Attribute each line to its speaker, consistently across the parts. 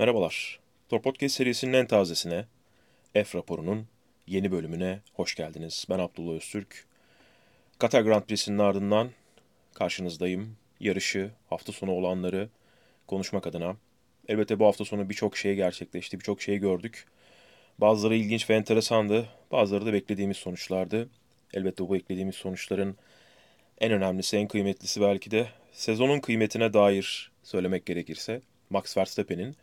Speaker 1: Merhabalar. Tor Podcast serisinin en tazesine, F raporunun yeni bölümüne hoş geldiniz. Ben Abdullah Öztürk. Katar Grand Prix'sinin ardından karşınızdayım. Yarışı, hafta sonu olanları konuşmak adına. Elbette bu hafta sonu birçok şey gerçekleşti, birçok şey gördük. Bazıları ilginç ve enteresandı, bazıları da beklediğimiz sonuçlardı. Elbette bu beklediğimiz sonuçların en önemlisi, en kıymetlisi belki de sezonun kıymetine dair söylemek gerekirse Max Verstappen'in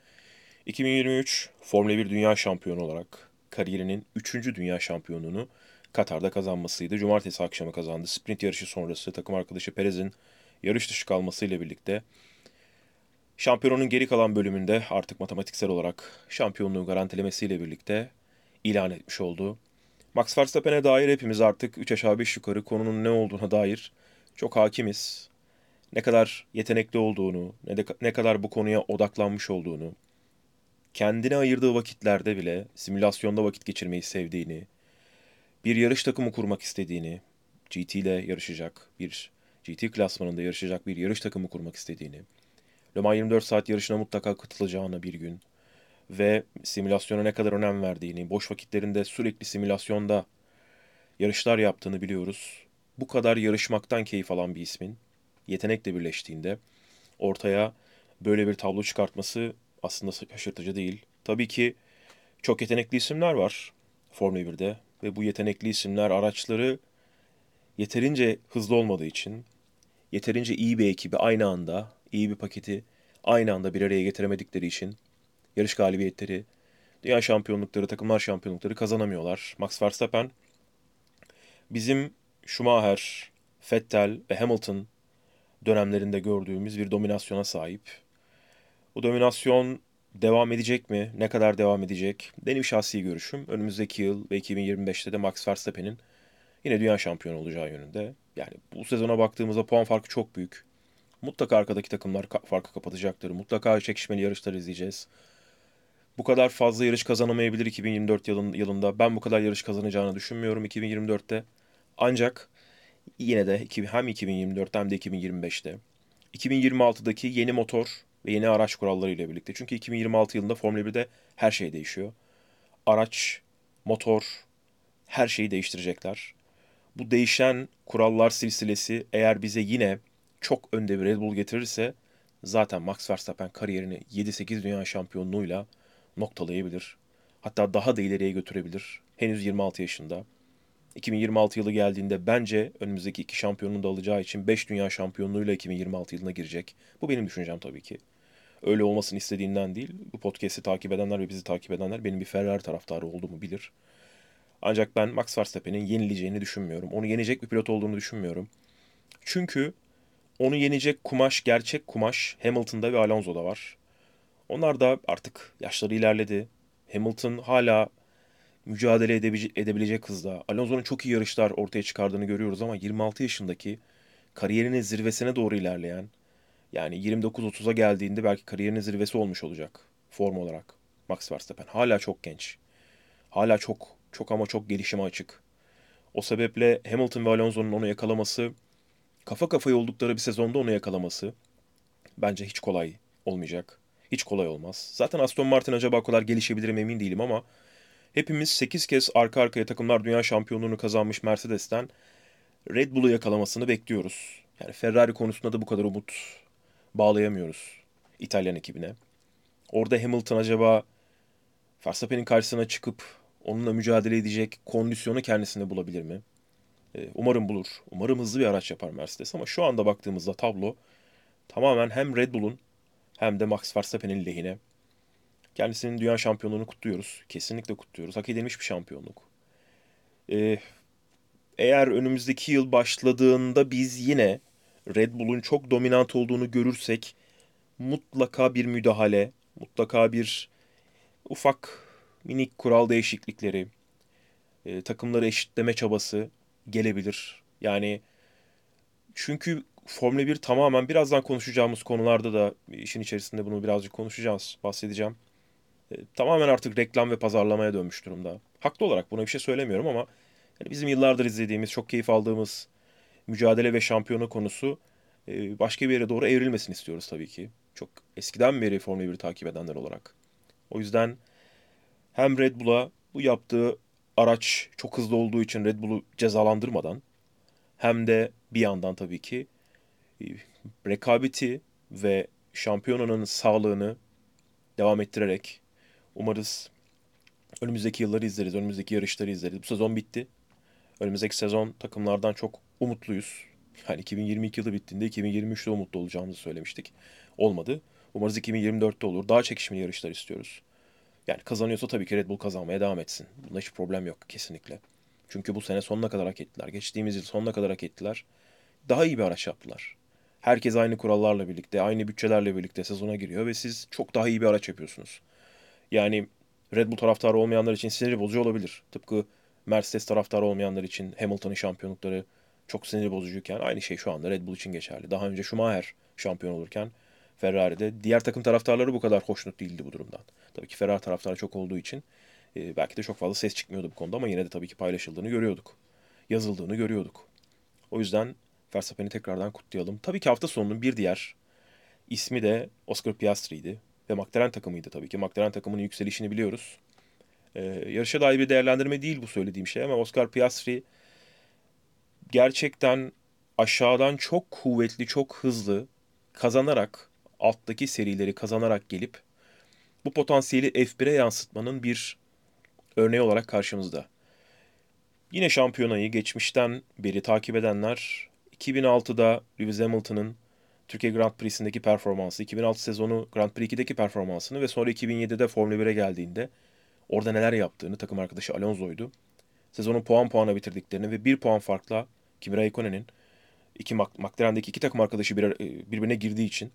Speaker 1: 2023 Formula 1 Dünya Şampiyonu olarak kariyerinin 3. Dünya Şampiyonluğunu Katar'da kazanmasıydı. Cumartesi akşamı kazandı. Sprint yarışı sonrası takım arkadaşı Perez'in yarış dışı kalmasıyla birlikte şampiyonun geri kalan bölümünde artık matematiksel olarak şampiyonluğu garantilemesiyle birlikte ilan etmiş oldu. Max Verstappen'e dair hepimiz artık 3 aşağı 5 yukarı konunun ne olduğuna dair çok hakimiz. Ne kadar yetenekli olduğunu, ne, de, ne kadar bu konuya odaklanmış olduğunu, kendine ayırdığı vakitlerde bile simülasyonda vakit geçirmeyi sevdiğini, bir yarış takımı kurmak istediğini, GT ile yarışacak, bir GT klasmanında yarışacak bir yarış takımı kurmak istediğini, Le Mans 24 saat yarışına mutlaka katılacağını bir gün ve simülasyona ne kadar önem verdiğini, boş vakitlerinde sürekli simülasyonda yarışlar yaptığını biliyoruz. Bu kadar yarışmaktan keyif alan bir ismin yetenekle birleştiğinde ortaya böyle bir tablo çıkartması aslında şaşırtıcı değil. Tabii ki çok yetenekli isimler var Formula 1'de ve bu yetenekli isimler araçları yeterince hızlı olmadığı için, yeterince iyi bir ekibi aynı anda, iyi bir paketi aynı anda bir araya getiremedikleri için yarış galibiyetleri, dünya şampiyonlukları, takımlar şampiyonlukları kazanamıyorlar. Max Verstappen bizim Schumacher, Vettel ve Hamilton dönemlerinde gördüğümüz bir dominasyona sahip. Bu dominasyon devam edecek mi? Ne kadar devam edecek? Benim şahsi görüşüm önümüzdeki yıl ve 2025'te de Max Verstappen'in yine dünya şampiyonu olacağı yönünde. Yani bu sezona baktığımızda puan farkı çok büyük. Mutlaka arkadaki takımlar farkı kapatacaktır. Mutlaka çekişmeli yarışlar izleyeceğiz. Bu kadar fazla yarış kazanamayabilir 2024 yılın, yılında. Ben bu kadar yarış kazanacağını düşünmüyorum 2024'te. Ancak yine de hem 2024'te hem de 2025'te 2026'daki yeni motor ve yeni araç kuralları ile birlikte. Çünkü 2026 yılında Formula 1'de her şey değişiyor. Araç, motor, her şeyi değiştirecekler. Bu değişen kurallar silsilesi eğer bize yine çok önde bir Red Bull getirirse zaten Max Verstappen kariyerini 7-8 dünya şampiyonluğuyla noktalayabilir. Hatta daha da ileriye götürebilir. Henüz 26 yaşında. 2026 yılı geldiğinde bence önümüzdeki iki şampiyonunu da alacağı için 5 dünya şampiyonluğuyla 2026 yılına girecek. Bu benim düşüncem tabii ki. Öyle olmasını istediğinden değil. Bu podcast'i takip edenler ve bizi takip edenler benim bir Ferrari taraftarı olduğumu bilir. Ancak ben Max Verstappen'in yenileceğini düşünmüyorum. Onu yenecek bir pilot olduğunu düşünmüyorum. Çünkü onu yenecek kumaş, gerçek kumaş Hamilton'da ve Alonso'da var. Onlar da artık yaşları ilerledi. Hamilton hala mücadele edebilecek hızda. Alonso'nun çok iyi yarışlar ortaya çıkardığını görüyoruz ama 26 yaşındaki kariyerinin zirvesine doğru ilerleyen yani 29-30'a geldiğinde belki kariyerinin zirvesi olmuş olacak form olarak Max Verstappen. Hala çok genç. Hala çok çok ama çok gelişime açık. O sebeple Hamilton ve Alonso'nun onu yakalaması, kafa kafaya oldukları bir sezonda onu yakalaması bence hiç kolay olmayacak. Hiç kolay olmaz. Zaten Aston Martin acaba kadar gelişebilir mi emin değilim ama hepimiz 8 kez arka arkaya takımlar dünya şampiyonluğunu kazanmış Mercedes'ten Red Bull'u yakalamasını bekliyoruz. Yani Ferrari konusunda da bu kadar umut bağlayamıyoruz İtalyan ekibine. Orada Hamilton acaba Verstappen'in karşısına çıkıp onunla mücadele edecek kondisyonu kendisinde bulabilir mi? Ee, umarım bulur. Umarım hızlı bir araç yapar Mercedes ama şu anda baktığımızda tablo tamamen hem Red Bull'un hem de Max Verstappen'in lehine. Kendisinin dünya şampiyonluğunu kutluyoruz. Kesinlikle kutluyoruz. Hak edilmiş bir şampiyonluk. Ee, eğer önümüzdeki yıl başladığında biz yine Red Bull'un çok dominant olduğunu görürsek mutlaka bir müdahale, mutlaka bir ufak minik kural değişiklikleri, e, takımları eşitleme çabası gelebilir. Yani çünkü Formula 1 tamamen birazdan konuşacağımız konularda da işin içerisinde bunu birazcık konuşacağız, bahsedeceğim. E, tamamen artık reklam ve pazarlamaya dönmüş durumda. Haklı olarak buna bir şey söylemiyorum ama yani bizim yıllardır izlediğimiz, çok keyif aldığımız mücadele ve şampiyonu konusu e, başka bir yere doğru evrilmesini istiyoruz tabii ki. Çok eskiden beri Formula 1'i takip edenler olarak. O yüzden hem Red Bull'a bu yaptığı araç çok hızlı olduğu için Red Bull'u cezalandırmadan hem de bir yandan tabii ki e, rekabeti ve şampiyonanın sağlığını devam ettirerek umarız önümüzdeki yılları izleriz, önümüzdeki yarışları izleriz. Bu sezon bitti. Önümüzdeki sezon takımlardan çok umutluyuz. Yani 2022 yılı bittiğinde 2023'te umutlu olacağımızı söylemiştik. Olmadı. Umarız 2024'te olur. Daha çekişmeli yarışlar istiyoruz. Yani kazanıyorsa tabii ki Red Bull kazanmaya devam etsin. Bunda hiç problem yok kesinlikle. Çünkü bu sene sonuna kadar hak ettiler. Geçtiğimiz yıl sonuna kadar hak ettiler. Daha iyi bir araç yaptılar. Herkes aynı kurallarla birlikte, aynı bütçelerle birlikte sezona giriyor ve siz çok daha iyi bir araç yapıyorsunuz. Yani Red Bull taraftarı olmayanlar için sinir bozucu olabilir. Tıpkı Mercedes taraftarı olmayanlar için Hamilton'ın şampiyonlukları çok sinir bozucuyken aynı şey şu anda Red Bull için geçerli. Daha önce Schumacher şampiyon olurken Ferrari'de diğer takım taraftarları bu kadar hoşnut değildi bu durumdan. Tabii ki Ferrari taraftarı çok olduğu için e, belki de çok fazla ses çıkmıyordu bu konuda ama yine de tabii ki paylaşıldığını görüyorduk. Yazıldığını görüyorduk. O yüzden Verstappen'i tekrardan kutlayalım. Tabii ki hafta sonunun bir diğer ismi de Oscar Piastri'ydi. Ve McLaren takımıydı tabii ki. McLaren takımının yükselişini biliyoruz. Ee, yarışa dair bir değerlendirme değil bu söylediğim şey ama Oscar Piastri gerçekten aşağıdan çok kuvvetli, çok hızlı kazanarak, alttaki serileri kazanarak gelip bu potansiyeli F1'e yansıtmanın bir örneği olarak karşımızda. Yine şampiyonayı geçmişten beri takip edenler 2006'da Lewis Hamilton'ın Türkiye Grand Prix'sindeki performansı, 2006 sezonu Grand Prix 2'deki performansını ve sonra 2007'de Formula 1'e geldiğinde orada neler yaptığını takım arkadaşı Alonso'ydu. Sezonu puan puana bitirdiklerini ve bir puan farkla Kimi Raikkonen'in iki McLaren'deki iki takım arkadaşı bir, e, birbirine girdiği için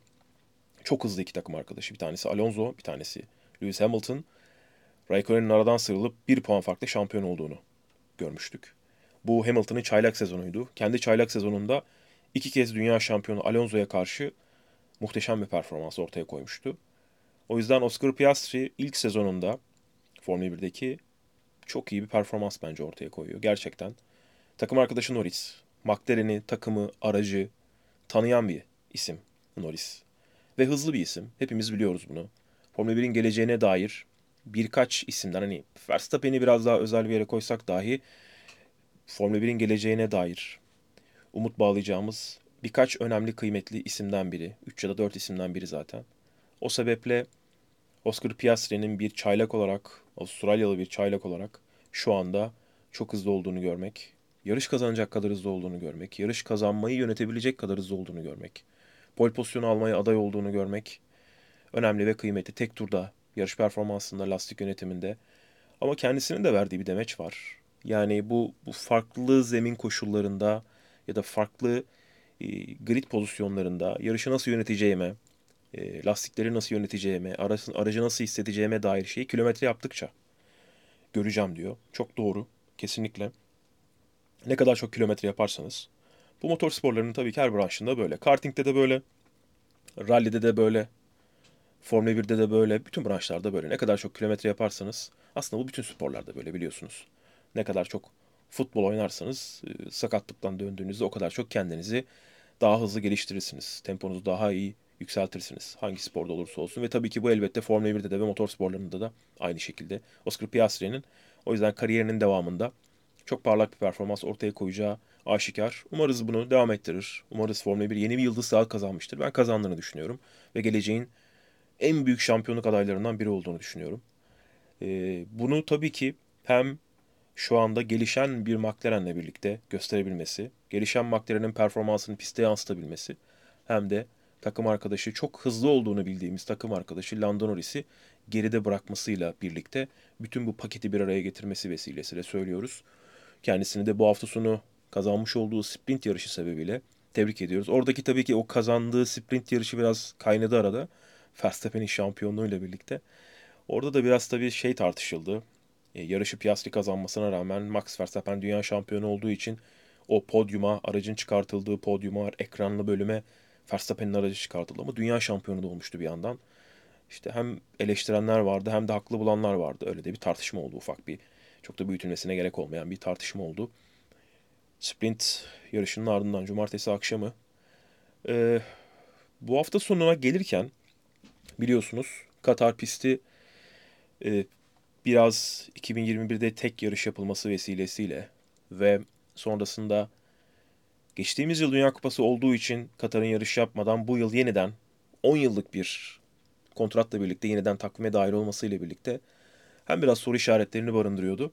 Speaker 1: çok hızlı iki takım arkadaşı. Bir tanesi Alonso, bir tanesi Lewis Hamilton. Raikkonen'in aradan sıyrılıp bir puan farklı şampiyon olduğunu görmüştük. Bu Hamilton'ın çaylak sezonuydu. Kendi çaylak sezonunda iki kez dünya şampiyonu Alonso'ya karşı muhteşem bir performans ortaya koymuştu. O yüzden Oscar Piastri ilk sezonunda Formula 1'deki çok iyi bir performans bence ortaya koyuyor. Gerçekten. Takım arkadaşı Norris. McLaren'i, takımı, aracı tanıyan bir isim Norris. Ve hızlı bir isim. Hepimiz biliyoruz bunu. Formula 1'in geleceğine dair birkaç isimden hani Verstappen'i biraz daha özel bir yere koysak dahi Formula 1'in geleceğine dair umut bağlayacağımız birkaç önemli kıymetli isimden biri. 3 ya da 4 isimden biri zaten. O sebeple Oscar Piastri'nin bir çaylak olarak, Avustralyalı bir çaylak olarak şu anda çok hızlı olduğunu görmek, yarış kazanacak kadar hızlı olduğunu görmek, yarış kazanmayı yönetebilecek kadar hızlı olduğunu görmek, pol pozisyonu almaya aday olduğunu görmek önemli ve kıymetli. Tek turda, yarış performansında, lastik yönetiminde ama kendisinin de verdiği bir demeç var. Yani bu, bu farklı zemin koşullarında ya da farklı e, grid pozisyonlarında yarışı nasıl yöneteceğime, e, lastikleri nasıl yöneteceğime, aracı, aracı nasıl hissedeceğime dair şeyi kilometre yaptıkça göreceğim diyor. Çok doğru. Kesinlikle. Ne kadar çok kilometre yaparsanız. Bu motor sporlarının tabii ki her branşında böyle. Karting'de de böyle. Rally'de de böyle. Formula 1'de de böyle. Bütün branşlarda böyle. Ne kadar çok kilometre yaparsanız. Aslında bu bütün sporlarda böyle biliyorsunuz. Ne kadar çok futbol oynarsanız e, sakatlıktan döndüğünüzde o kadar çok kendinizi daha hızlı geliştirirsiniz. Temponuzu daha iyi yükseltirsiniz. Hangi sporda olursa olsun. Ve tabii ki bu elbette Formula 1'de de ve motor sporlarında da aynı şekilde. Oscar Piastri'nin o yüzden kariyerinin devamında çok parlak bir performans ortaya koyacağı aşikar. Umarız bunu devam ettirir. Umarız Formula 1 yeni bir yıldız daha kazanmıştır. Ben kazandığını düşünüyorum. Ve geleceğin en büyük şampiyonluk adaylarından biri olduğunu düşünüyorum. Ee, bunu tabii ki hem şu anda gelişen bir McLaren'le birlikte gösterebilmesi, gelişen McLaren'in performansını piste yansıtabilmesi hem de takım arkadaşı çok hızlı olduğunu bildiğimiz takım arkadaşı Lando Norris'i geride bırakmasıyla birlikte bütün bu paketi bir araya getirmesi vesilesiyle söylüyoruz. Kendisini de bu hafta sonu kazanmış olduğu sprint yarışı sebebiyle tebrik ediyoruz. Oradaki tabii ki o kazandığı sprint yarışı biraz kaynadı arada. Verstappen'in şampiyonluğuyla birlikte. Orada da biraz tabii şey tartışıldı. E, yarışı Piastri kazanmasına rağmen Max Verstappen dünya şampiyonu olduğu için o podyuma, aracın çıkartıldığı podyuma, ekranlı bölüme Verstappen'in aracı çıkartıldı ama dünya şampiyonu da olmuştu bir yandan. İşte hem eleştirenler vardı hem de haklı bulanlar vardı. Öyle de bir tartışma oldu ufak bir. Çok da büyütülmesine gerek olmayan bir tartışma oldu. Sprint yarışının ardından cumartesi akşamı. Ee, bu hafta sonuna gelirken biliyorsunuz Katar pisti e, biraz 2021'de tek yarış yapılması vesilesiyle ve sonrasında geçtiğimiz yıl Dünya Kupası olduğu için Katar'ın yarış yapmadan bu yıl yeniden 10 yıllık bir kontratla birlikte yeniden takvime dahil olmasıyla birlikte hem biraz soru işaretlerini barındırıyordu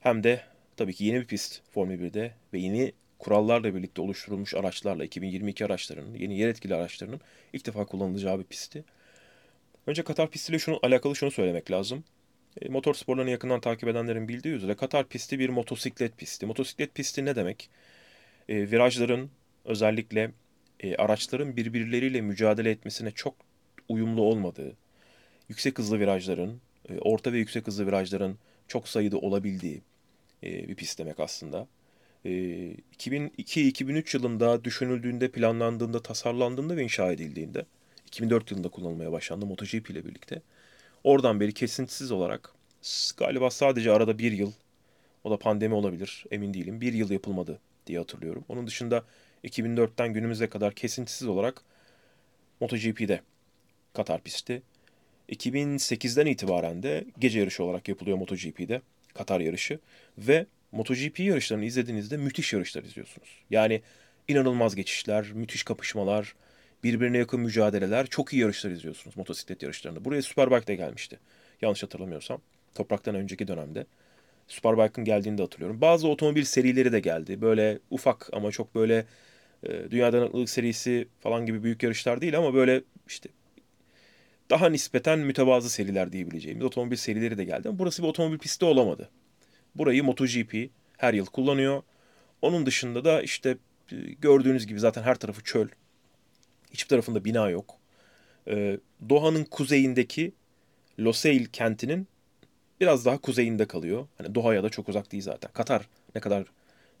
Speaker 1: hem de tabii ki yeni bir pist Formula 1'de ve yeni kurallarla birlikte oluşturulmuş araçlarla 2022 araçlarının, yeni yer etkili araçlarının ilk defa kullanılacağı bir pistti. Önce Katar pistiyle şunu alakalı şunu söylemek lazım. E, motor sporlarını yakından takip edenlerin bildiği üzere Katar pisti bir motosiklet pisti. Motosiklet pisti ne demek? E, virajların özellikle e, araçların birbirleriyle mücadele etmesine çok uyumlu olmadığı, yüksek hızlı virajların, e, orta ve yüksek hızlı virajların çok sayıda olabildiği e, bir pist demek aslında. 2002-2003 yılında düşünüldüğünde, planlandığında, tasarlandığında ve inşa edildiğinde 2004 yılında kullanılmaya başlandı MotoGP ile birlikte. Oradan beri kesintisiz olarak galiba sadece arada bir yıl, o da pandemi olabilir emin değilim, bir yıl yapılmadı diye hatırlıyorum. Onun dışında 2004'ten günümüze kadar kesintisiz olarak MotoGP'de Katar pisti. 2008'den itibaren de gece yarışı olarak yapılıyor MotoGP'de Katar yarışı ve MotoGP yarışlarını izlediğinizde müthiş yarışlar izliyorsunuz. Yani inanılmaz geçişler, müthiş kapışmalar, birbirine yakın mücadeleler, çok iyi yarışlar izliyorsunuz motosiklet yarışlarında. Buraya Superbike de gelmişti. Yanlış hatırlamıyorsam. Topraktan önceki dönemde. Superbike'ın geldiğini de hatırlıyorum. Bazı otomobil serileri de geldi. Böyle ufak ama çok böyle e, Dünya Dayanıklılık serisi falan gibi büyük yarışlar değil ama böyle işte daha nispeten mütevazı seriler diyebileceğimiz otomobil serileri de geldi. Ama burası bir otomobil pisti olamadı. Burayı MotoGP her yıl kullanıyor. Onun dışında da işte e, gördüğünüz gibi zaten her tarafı çöl. Hiçbir tarafında bina yok. Ee, Doha'nın kuzeyindeki Losail kentinin biraz daha kuzeyinde kalıyor. Hani Doha'ya da çok uzak değil zaten. Katar ne kadar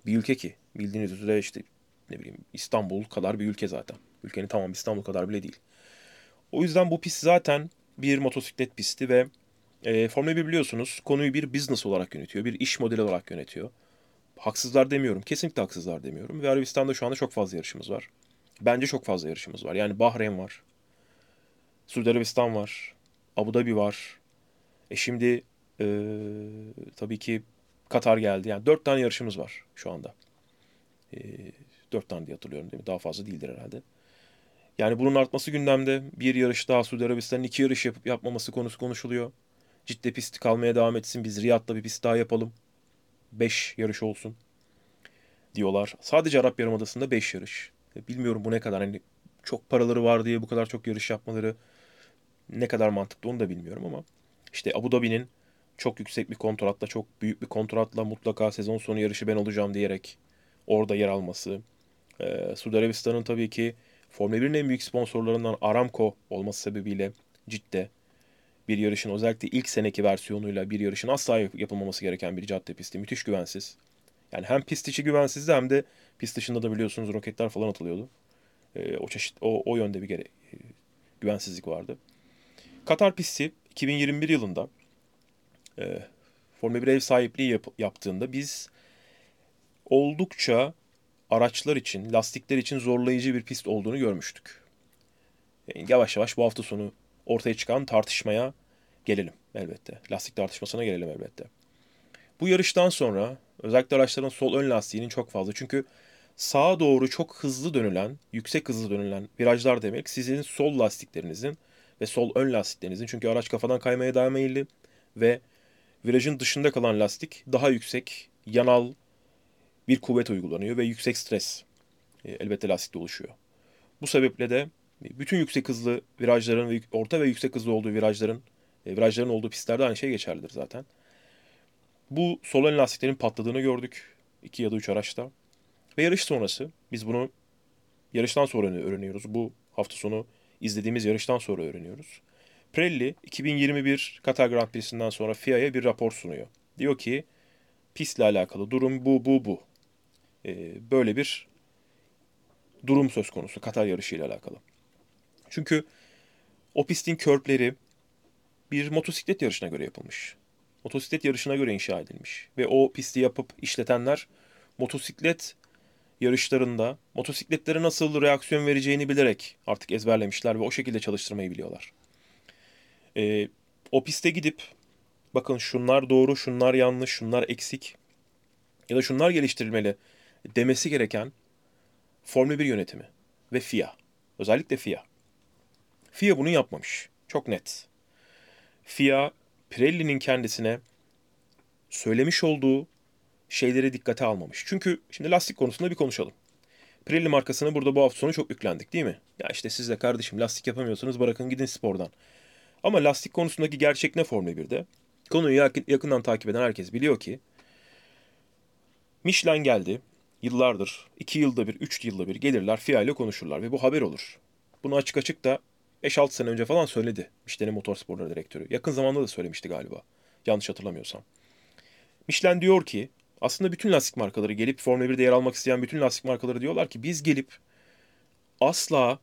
Speaker 1: bir ülke ki. Bildiğiniz üzere işte ne bileyim İstanbul kadar bir ülke zaten. Ülkenin tamam İstanbul kadar bile değil. O yüzden bu pist zaten bir motosiklet pisti ve e, Formula 1 biliyorsunuz konuyu bir business olarak yönetiyor, bir iş modeli olarak yönetiyor. Haksızlar demiyorum, kesinlikle haksızlar demiyorum. Ve Arabistan'da şu anda çok fazla yarışımız var. Bence çok fazla yarışımız var. Yani Bahreyn var, Suudi Arabistan var, Abu Dhabi var. E şimdi e, tabii ki Katar geldi. Yani dört tane yarışımız var şu anda. E, dört tane diye hatırlıyorum değil mi? Daha fazla değildir herhalde. Yani bunun artması gündemde. Bir yarış daha Suudi Arabistan'ın iki yarış yapıp yapmaması konusu konuşuluyor. Ciddi pist kalmaya devam etsin. Biz Riyad'da bir pist daha yapalım. Beş yarış olsun diyorlar. Sadece Arap Yarımadası'nda beş yarış. E, bilmiyorum bu ne kadar. Hani çok paraları var diye bu kadar çok yarış yapmaları ne kadar mantıklı onu da bilmiyorum ama işte Abu Dhabi'nin çok yüksek bir kontratla, çok büyük bir kontratla mutlaka sezon sonu yarışı ben olacağım diyerek orada yer alması. Ee, Suudi Arabistan'ın tabii ki Formula 1'in en büyük sponsorlarından Aramco olması sebebiyle cidde bir yarışın özellikle ilk seneki versiyonuyla bir yarışın asla yapılmaması gereken bir cadde pisti. Müthiş güvensiz. Yani hem pist içi güvensizdi hem de pist dışında da biliyorsunuz roketler falan atılıyordu. Ee, o çeşit o, o yönde bir gere, güvensizlik vardı. Katar pisti 2021 yılında e, Formula 1 ev sahipliği yap, yaptığında biz oldukça araçlar için, lastikler için zorlayıcı bir pist olduğunu görmüştük. Yani yavaş yavaş bu hafta sonu ortaya çıkan tartışmaya gelelim elbette. Lastik tartışmasına gelelim elbette. Bu yarıştan sonra özellikle araçların sol ön lastiğinin çok fazla. Çünkü sağa doğru çok hızlı dönülen, yüksek hızlı dönülen virajlar demek sizin sol lastiklerinizin ve sol ön lastiklerinizin. Çünkü araç kafadan kaymaya devam meyilli ve virajın dışında kalan lastik daha yüksek, yanal bir kuvvet uygulanıyor ve yüksek stres e, elbette lastikte oluşuyor. Bu sebeple de bütün yüksek hızlı virajların orta ve yüksek hızlı olduğu virajların e, virajların olduğu pistlerde aynı şey geçerlidir zaten. Bu sol ön lastiklerin patladığını gördük. iki ya da üç araçta. Ve yarış sonrası biz bunu yarıştan sonra öğreniyoruz. Bu hafta sonu izlediğimiz yarıştan sonra öğreniyoruz. Pirelli 2021 Katar Grand Prix'sinden sonra FIA'ya bir rapor sunuyor. Diyor ki pistle alakalı durum bu bu bu. Ee, böyle bir durum söz konusu Katar yarışı ile alakalı. Çünkü o pistin körpleri bir motosiklet yarışına göre yapılmış. Motosiklet yarışına göre inşa edilmiş. Ve o pisti yapıp işletenler motosiklet yarışlarında motosikletlere nasıl reaksiyon vereceğini bilerek artık ezberlemişler ve o şekilde çalıştırmayı biliyorlar. Ee, o piste gidip bakın şunlar doğru, şunlar yanlış, şunlar eksik ya da şunlar geliştirilmeli demesi gereken Formula 1 yönetimi ve FIA. Özellikle FIA. FIA bunu yapmamış. Çok net. FIA Pirelli'nin kendisine söylemiş olduğu şeyleri dikkate almamış. Çünkü şimdi lastik konusunda bir konuşalım. Pirelli markasını burada bu hafta sonu çok yüklendik değil mi? Ya işte siz de kardeşim lastik yapamıyorsunuz bırakın gidin spordan. Ama lastik konusundaki gerçek ne Formula 1'de? Konuyu yakından takip eden herkes biliyor ki Michelin geldi. Yıllardır, iki yılda bir, üç yılda bir gelirler FIA ile konuşurlar ve bu haber olur. Bunu açık açık da 5-6 sene önce falan söyledi Michelin Motorsporları Direktörü. Yakın zamanda da söylemişti galiba. Yanlış hatırlamıyorsam. Michelin diyor ki aslında bütün lastik markaları gelip Formula 1'de yer almak isteyen bütün lastik markaları diyorlar ki biz gelip asla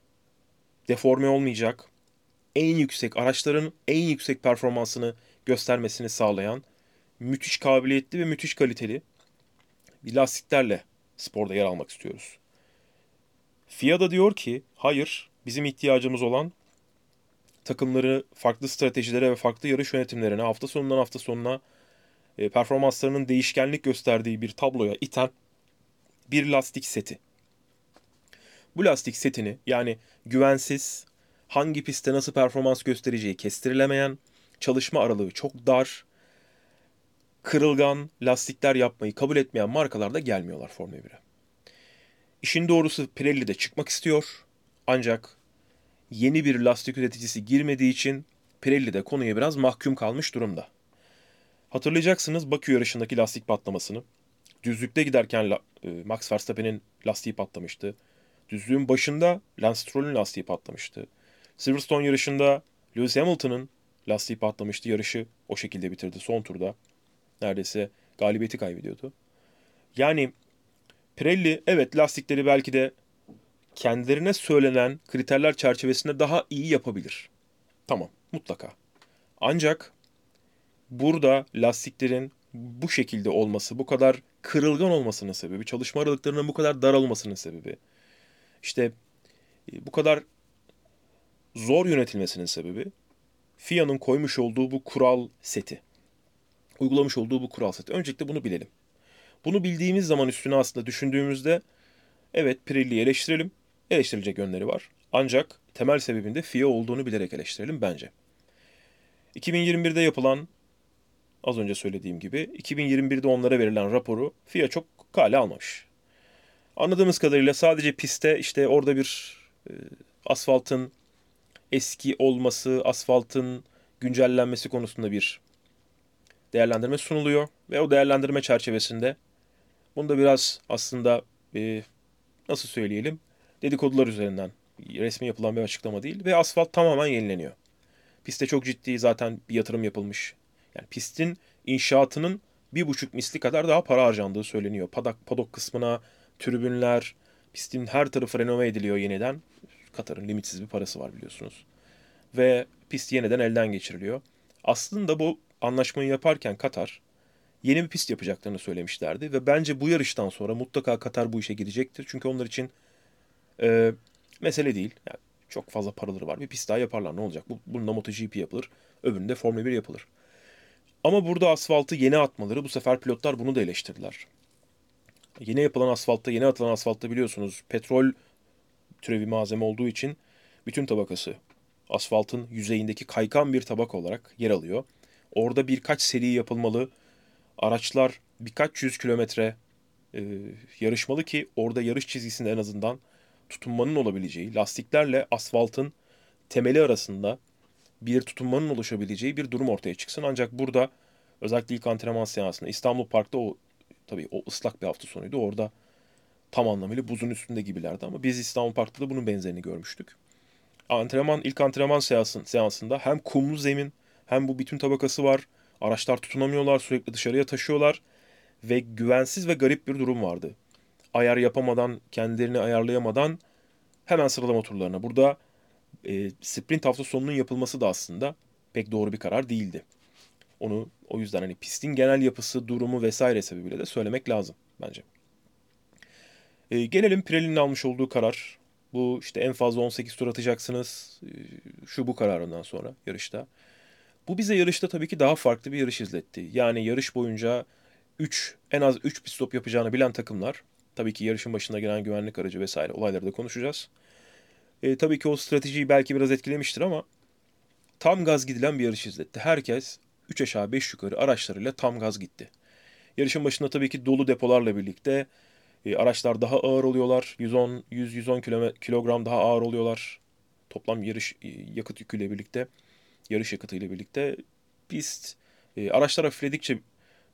Speaker 1: deforme olmayacak, en yüksek araçların en yüksek performansını göstermesini sağlayan müthiş kabiliyetli ve müthiş kaliteli bir lastiklerle sporda yer almak istiyoruz. FIA da diyor ki hayır bizim ihtiyacımız olan takımları farklı stratejilere ve farklı yarış yönetimlerine hafta sonundan hafta sonuna e, performanslarının değişkenlik gösterdiği bir tabloya iten bir lastik seti. Bu lastik setini yani güvensiz, hangi pistte nasıl performans göstereceği kestirilemeyen, çalışma aralığı çok dar, kırılgan lastikler yapmayı kabul etmeyen markalar da gelmiyorlar Formula 1'e. İşin doğrusu Pirelli de çıkmak istiyor. Ancak yeni bir lastik üreticisi girmediği için Pirelli de konuya biraz mahkum kalmış durumda. Hatırlayacaksınız Bakü yarışındaki lastik patlamasını. Düzlükte giderken e, Max Verstappen'in lastiği patlamıştı. Düzlüğün başında Lance Stroll'ün lastiği patlamıştı. Silverstone yarışında Lewis Hamilton'ın lastiği patlamıştı. Yarışı o şekilde bitirdi son turda. Neredeyse galibiyeti kaybediyordu. Yani Pirelli evet lastikleri belki de kendilerine söylenen kriterler çerçevesinde daha iyi yapabilir. Tamam, mutlaka. Ancak burada lastiklerin bu şekilde olması, bu kadar kırılgan olmasının sebebi, çalışma aralıklarının bu kadar dar olmasının sebebi, işte e, bu kadar zor yönetilmesinin sebebi FIA'nın koymuş olduğu bu kural seti. Uygulamış olduğu bu kural seti. Öncelikle bunu bilelim. Bunu bildiğimiz zaman üstüne aslında düşündüğümüzde evet Pirelli'yi eleştirelim. Eleştirilecek yönleri var. Ancak temel sebebinde FIA olduğunu bilerek eleştirelim bence. 2021'de yapılan az önce söylediğim gibi 2021'de onlara verilen raporu FIA çok kale almamış. Anladığımız kadarıyla sadece pistte işte orada bir e, asfaltın eski olması, asfaltın güncellenmesi konusunda bir değerlendirme sunuluyor ve o değerlendirme çerçevesinde Bunda biraz aslında e, nasıl söyleyelim dedikodular üzerinden resmi yapılan bir açıklama değil ve asfalt tamamen yenileniyor. Piste çok ciddi zaten bir yatırım yapılmış. Yani pistin inşaatının bir buçuk misli kadar daha para harcandığı söyleniyor. Padak, padok kısmına, tribünler, pistin her tarafı renove ediliyor yeniden. Katar'ın limitsiz bir parası var biliyorsunuz. Ve pist yeniden elden geçiriliyor. Aslında bu anlaşmayı yaparken Katar yeni bir pist yapacaklarını söylemişlerdi. Ve bence bu yarıştan sonra mutlaka Katar bu işe girecektir. Çünkü onlar için e, mesele değil. Yani çok fazla paraları var. Bir pist daha yaparlar ne olacak? Bu, bununla MotoGP yapılır. Öbüründe Formula 1 yapılır. Ama burada asfaltı yeni atmaları bu sefer pilotlar bunu da eleştirdiler. Yeni yapılan asfaltta, yeni atılan asfaltta biliyorsunuz petrol türevi malzeme olduğu için bütün tabakası asfaltın yüzeyindeki kaykan bir tabak olarak yer alıyor. Orada birkaç seri yapılmalı araçlar birkaç yüz kilometre e, yarışmalı ki orada yarış çizgisinde en azından tutunmanın olabileceği, lastiklerle asfaltın temeli arasında bir tutunmanın oluşabileceği bir durum ortaya çıksın. Ancak burada özellikle ilk antrenman seansında İstanbul Park'ta o tabii o ıslak bir hafta sonuydu. Orada tam anlamıyla buzun üstünde gibilerdi ama biz İstanbul Park'ta da bunun benzerini görmüştük. Antrenman ilk antrenman seansın, seansında hem kumlu zemin hem bu bütün tabakası var Araçlar tutunamıyorlar, sürekli dışarıya taşıyorlar ve güvensiz ve garip bir durum vardı. Ayar yapamadan, kendilerini ayarlayamadan hemen sıralama turlarına. Burada e, sprint hafta sonunun yapılması da aslında pek doğru bir karar değildi. Onu o yüzden hani pistin genel yapısı, durumu vesaire sebebiyle de söylemek lazım bence. E, gelelim Pirelli'nin almış olduğu karar. Bu işte en fazla 18 tur atacaksınız. E, şu bu kararından sonra yarışta. Bu bize yarışta tabii ki daha farklı bir yarış izletti. Yani yarış boyunca 3 en az 3 pit stop yapacağını bilen takımlar tabii ki yarışın başına gelen güvenlik aracı vesaire olayları da konuşacağız. E, tabii ki o stratejiyi belki biraz etkilemiştir ama tam gaz gidilen bir yarış izletti. Herkes 3 aşağı 5 yukarı araçlarıyla tam gaz gitti. Yarışın başında tabii ki dolu depolarla birlikte e, araçlar daha ağır oluyorlar. 110 100 110 kilogram daha ağır oluyorlar. Toplam yarış e, yakıt yüküyle birlikte, yarış yakıtıyla birlikte pist e, araçlar hafifledikçe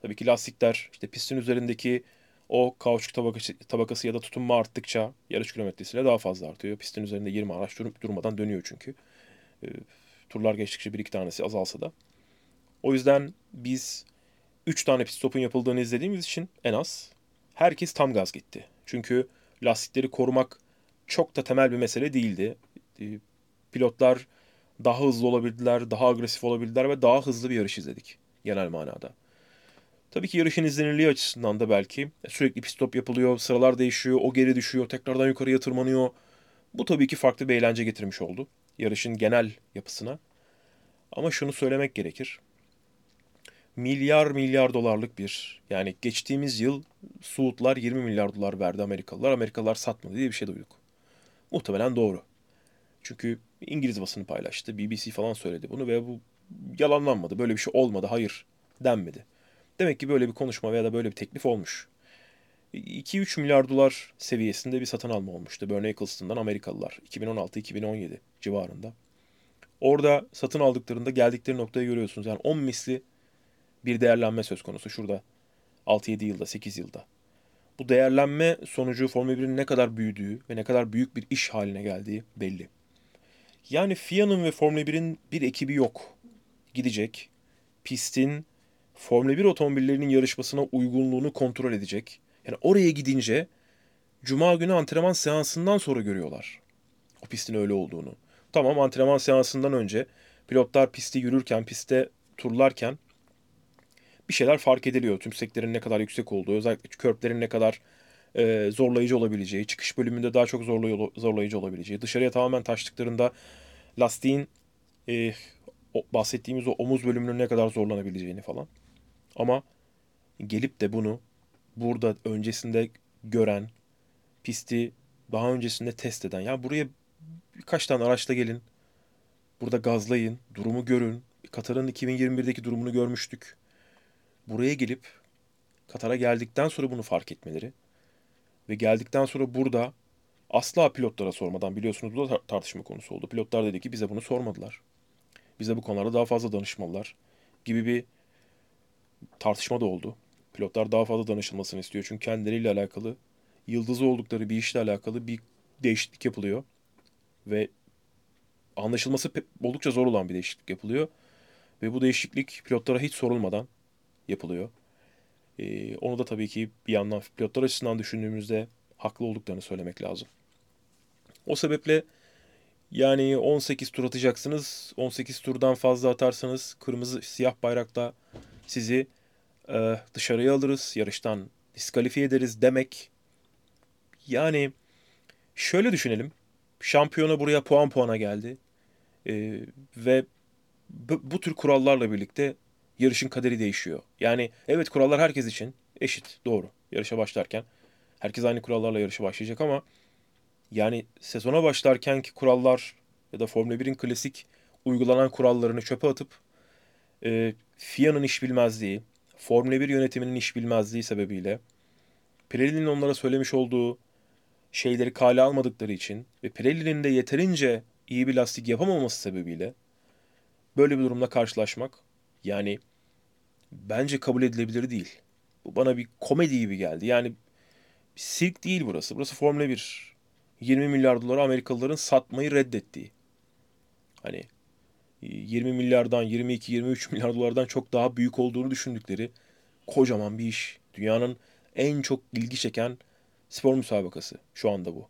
Speaker 1: tabii ki lastikler işte pistin üzerindeki o kauçuk tabakası, tabakası ya da tutunma arttıkça yarış kilometresiyle daha fazla artıyor. Pistin üzerinde 20 araç dur, durmadan dönüyor çünkü. E, turlar geçtikçe bir iki tanesi azalsa da. O yüzden biz 3 tane pit stopun yapıldığını izlediğimiz için en az herkes tam gaz gitti. Çünkü lastikleri korumak çok da temel bir mesele değildi. Ee, pilotlar daha hızlı olabildiler, daha agresif olabildiler ve daha hızlı bir yarış izledik genel manada. Tabii ki yarışın izlenirliği açısından da belki sürekli pit stop yapılıyor, sıralar değişiyor, o geri düşüyor, tekrardan yukarıya tırmanıyor. Bu tabii ki farklı bir eğlence getirmiş oldu yarışın genel yapısına. Ama şunu söylemek gerekir milyar milyar dolarlık bir yani geçtiğimiz yıl Suudlar 20 milyar dolar verdi Amerikalılar. Amerikalılar satmadı diye bir şey duyduk. Muhtemelen doğru. Çünkü İngiliz basını paylaştı. BBC falan söyledi bunu ve bu yalanlanmadı. Böyle bir şey olmadı. Hayır denmedi. Demek ki böyle bir konuşma veya da böyle bir teklif olmuş. 2-3 milyar dolar seviyesinde bir satın alma olmuştu Bernie Eccleston'dan Amerikalılar 2016-2017 civarında. Orada satın aldıklarında geldikleri noktayı görüyorsunuz. Yani 10 misli bir değerlenme söz konusu şurada. 6-7 yılda, 8 yılda. Bu değerlenme sonucu Formula 1'in ne kadar büyüdüğü ve ne kadar büyük bir iş haline geldiği belli. Yani FIA'nın ve Formula 1'in bir ekibi yok. Gidecek, pistin Formula 1 otomobillerinin yarışmasına uygunluğunu kontrol edecek. Yani oraya gidince Cuma günü antrenman seansından sonra görüyorlar. O pistin öyle olduğunu. Tamam antrenman seansından önce pilotlar pisti yürürken, piste turlarken bir şeyler fark ediliyor. Tümseklerin ne kadar yüksek olduğu, özellikle körplerin ne kadar e, zorlayıcı olabileceği, çıkış bölümünde daha çok zorlay zorlayıcı olabileceği, dışarıya tamamen taştıklarında lastiğin e, o, bahsettiğimiz o omuz bölümünün ne kadar zorlanabileceğini falan. Ama gelip de bunu burada öncesinde gören, pisti daha öncesinde test eden, ya buraya birkaç tane araçla gelin, burada gazlayın, durumu görün. Katar'ın 2021'deki durumunu görmüştük buraya gelip Katar'a geldikten sonra bunu fark etmeleri ve geldikten sonra burada asla pilotlara sormadan biliyorsunuz bu da tartışma konusu oldu. Pilotlar dedi ki bize bunu sormadılar. Bize bu konularda daha fazla danışmalılar gibi bir tartışma da oldu. Pilotlar daha fazla danışılmasını istiyor çünkü kendileriyle alakalı yıldızı oldukları bir işle alakalı bir değişiklik yapılıyor ve anlaşılması oldukça zor olan bir değişiklik yapılıyor. Ve bu değişiklik pilotlara hiç sorulmadan yapılıyor. Ee, onu da tabii ki bir yandan pilotlar açısından düşündüğümüzde haklı olduklarını söylemek lazım. O sebeple yani 18 tur atacaksınız. 18 turdan fazla atarsanız kırmızı siyah bayrakta sizi e, dışarıya alırız. Yarıştan diskalifiye ederiz demek. Yani şöyle düşünelim. Şampiyona buraya puan puana geldi. E, ve bu tür kurallarla birlikte yarışın kaderi değişiyor. Yani evet kurallar herkes için eşit doğru yarışa başlarken. Herkes aynı kurallarla yarışa başlayacak ama yani sezona başlarken ki kurallar ya da Formula 1'in klasik uygulanan kurallarını çöpe atıp e, FIA'nın iş bilmezliği, Formula 1 yönetiminin iş bilmezliği sebebiyle Pirelli'nin onlara söylemiş olduğu şeyleri kale almadıkları için ve Pirelli'nin de yeterince iyi bir lastik yapamaması sebebiyle böyle bir durumla karşılaşmak yani bence kabul edilebilir değil. Bu bana bir komedi gibi geldi. Yani sirk değil burası. Burası Formula 1. 20 milyar dolara Amerikalıların satmayı reddettiği. Hani 20 milyardan 22-23 milyar dolardan çok daha büyük olduğunu düşündükleri kocaman bir iş. Dünyanın en çok ilgi çeken spor müsabakası şu anda bu.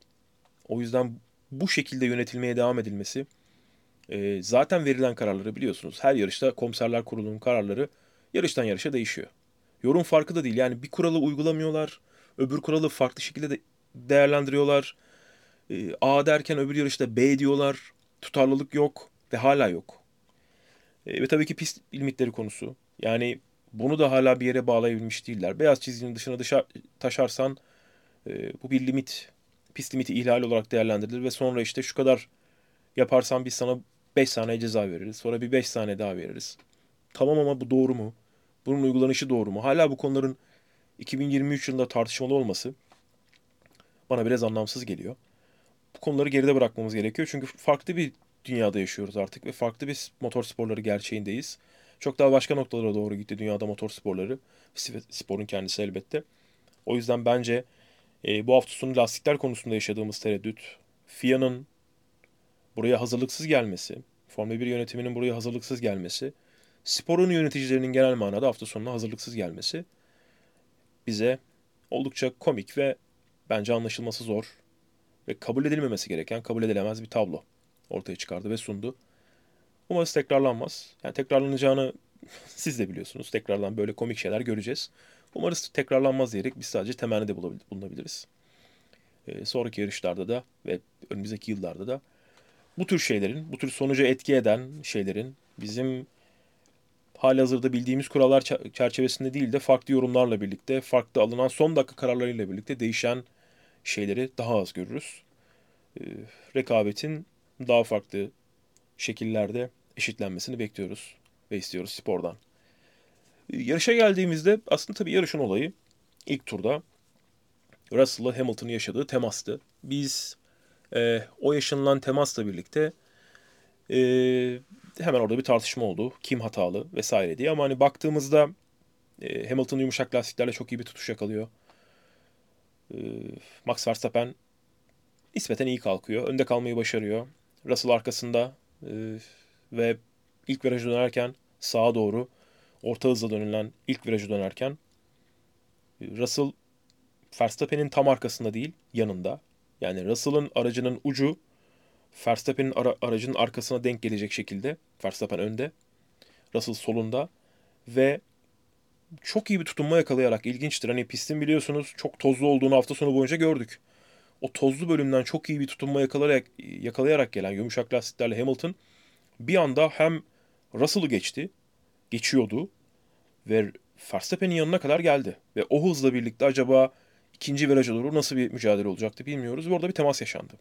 Speaker 1: O yüzden bu şekilde yönetilmeye devam edilmesi e, zaten verilen kararları biliyorsunuz. Her yarışta komiserler kurulunun kararları yarıştan yarışa değişiyor. Yorum farkı da değil. Yani bir kuralı uygulamıyorlar. Öbür kuralı farklı şekilde de değerlendiriyorlar. E, A derken öbür yarışta B diyorlar. Tutarlılık yok ve hala yok. E, ve tabii ki pist limitleri konusu. Yani bunu da hala bir yere bağlayabilmiş değiller. Beyaz çizginin dışına dışa taşarsan e, bu bir limit, pist limiti ihlal olarak değerlendirilir ve sonra işte şu kadar yaparsan biz sana 5 saniye ceza veririz. Sonra bir 5 saniye daha veririz. Tamam ama bu doğru mu? Bunun uygulanışı doğru mu? Hala bu konuların 2023 yılında tartışmalı olması bana biraz anlamsız geliyor. Bu konuları geride bırakmamız gerekiyor. Çünkü farklı bir dünyada yaşıyoruz artık ve farklı bir motor sporları gerçeğindeyiz. Çok daha başka noktalara doğru gitti dünyada motor sporları. Sporun kendisi elbette. O yüzden bence e, bu hafta sonu lastikler konusunda yaşadığımız tereddüt, FIA'nın buraya hazırlıksız gelmesi, Formula 1 yönetiminin buraya hazırlıksız gelmesi, sporun yöneticilerinin genel manada hafta sonuna hazırlıksız gelmesi bize oldukça komik ve bence anlaşılması zor ve kabul edilmemesi gereken, kabul edilemez bir tablo ortaya çıkardı ve sundu. Umarız tekrarlanmaz. Yani tekrarlanacağını siz de biliyorsunuz. Tekrardan böyle komik şeyler göreceğiz. Umarız tekrarlanmaz diyerek biz sadece temennide bulunabiliriz. Ee, sonraki yarışlarda da ve önümüzdeki yıllarda da bu tür şeylerin, bu tür sonuca etki eden şeylerin bizim hali hazırda bildiğimiz kurallar çerçevesinde değil de farklı yorumlarla birlikte, farklı alınan son dakika kararlarıyla birlikte değişen şeyleri daha az görürüz. Ee, rekabetin daha farklı şekillerde eşitlenmesini bekliyoruz ve istiyoruz spordan. Yarışa geldiğimizde aslında tabii yarışın olayı ilk turda Russell'la Hamilton'ın yaşadığı temastı. Biz e, o yaşanılan temasla birlikte e, hemen orada bir tartışma oldu. Kim hatalı vesaire diye ama hani baktığımızda e, Hamilton yumuşak lastiklerle çok iyi bir tutuş yakalıyor. E, Max Verstappen nispeten iyi kalkıyor. Önde kalmayı başarıyor. Russell arkasında e, ve ilk virajı dönerken sağa doğru orta hızla dönülen ilk virajı dönerken Russell Verstappen'in tam arkasında değil yanında. Yani Russell'ın aracının ucu Verstappen'in ara, aracının arkasına denk gelecek şekilde. Verstappen önde. Russell solunda. Ve çok iyi bir tutunma yakalayarak ilginçtir. Hani pistin biliyorsunuz çok tozlu olduğunu hafta sonu boyunca gördük. O tozlu bölümden çok iyi bir tutunma yakalayarak, yakalayarak gelen yumuşak lastiklerle Hamilton bir anda hem Russell'ı geçti, geçiyordu ve Verstappen'in yanına kadar geldi. Ve o hızla birlikte acaba ikinci viraja doğru nasıl bir mücadele olacaktı bilmiyoruz. Ve orada bir temas yaşandı.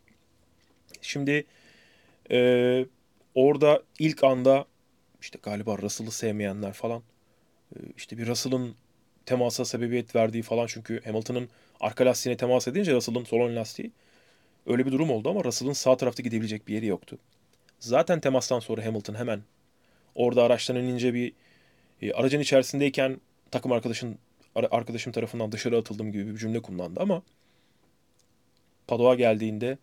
Speaker 1: Şimdi e, orada ilk anda işte galiba Russell'ı sevmeyenler falan e, işte bir Russell'ın temasa sebebiyet verdiği falan çünkü Hamilton'ın arka lastiğine temas edince Russell'ın sol ön lastiği öyle bir durum oldu ama Russell'ın sağ tarafta gidebilecek bir yeri yoktu. Zaten temastan sonra Hamilton hemen orada araçtan inince bir e, aracın içerisindeyken takım arkadaşın arkadaşım tarafından dışarı atıldım gibi bir cümle kullandı ama Padova geldiğinde